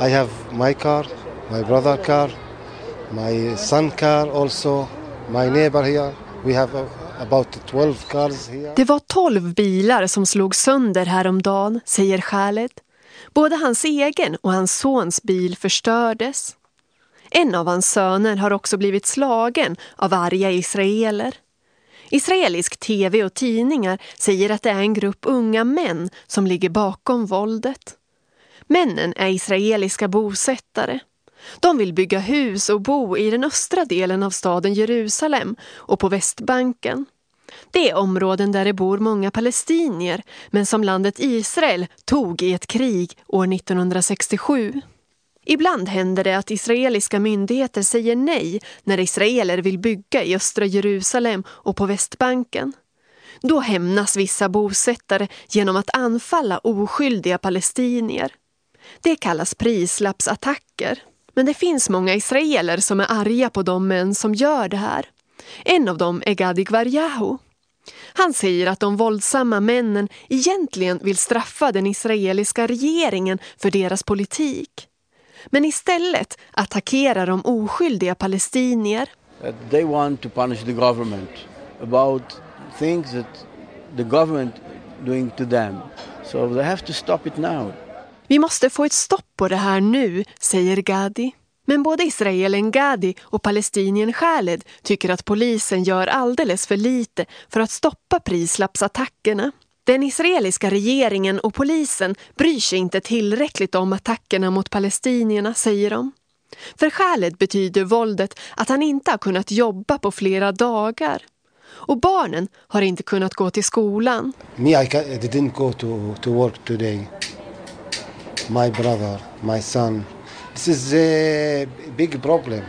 I have my car, my brother car, my son car also, my neighbor here. We have about 12 cars here. Det var 12 bilar som slog sönder häromdagen, säger Khaled. Både hans egen och hans sons bil förstördes. En av hans söner har också blivit slagen av arga israeler. Israelisk tv och tidningar säger att det är en grupp unga män som ligger bakom våldet. Männen är israeliska bosättare. De vill bygga hus och bo i den östra delen av staden Jerusalem och på Västbanken. Det är områden där det bor många palestinier men som landet Israel tog i ett krig år 1967. Ibland händer det att israeliska myndigheter säger nej när israeler vill bygga i östra Jerusalem och på Västbanken. Då hämnas vissa bosättare genom att anfalla oskyldiga palestinier. Det kallas prislappsattacker. Men det finns många israeler som är arga på de män som gör det här. En av dem är Gadi Gvarjahu. Han säger att de våldsamma männen egentligen vill straffa den israeliska regeringen för deras politik. Men istället attackerar de oskyldiga palestinier. They want to punish the government about things that the government doing to them. So they have to stop it now. Vi måste få ett stopp på det här nu, säger Gadi. Men både israelen Gadi och palestinien Khaled tycker att polisen gör alldeles för lite för att stoppa prislappsattackerna. Den israeliska regeringen och polisen bryr sig inte tillräckligt om attackerna mot palestinierna, säger de. För Khaled betyder våldet att han inte har kunnat jobba på flera dagar. Och barnen har inte kunnat gå till skolan. Me, I, didn't go to, to work today. My brother, my son. This is a big problem.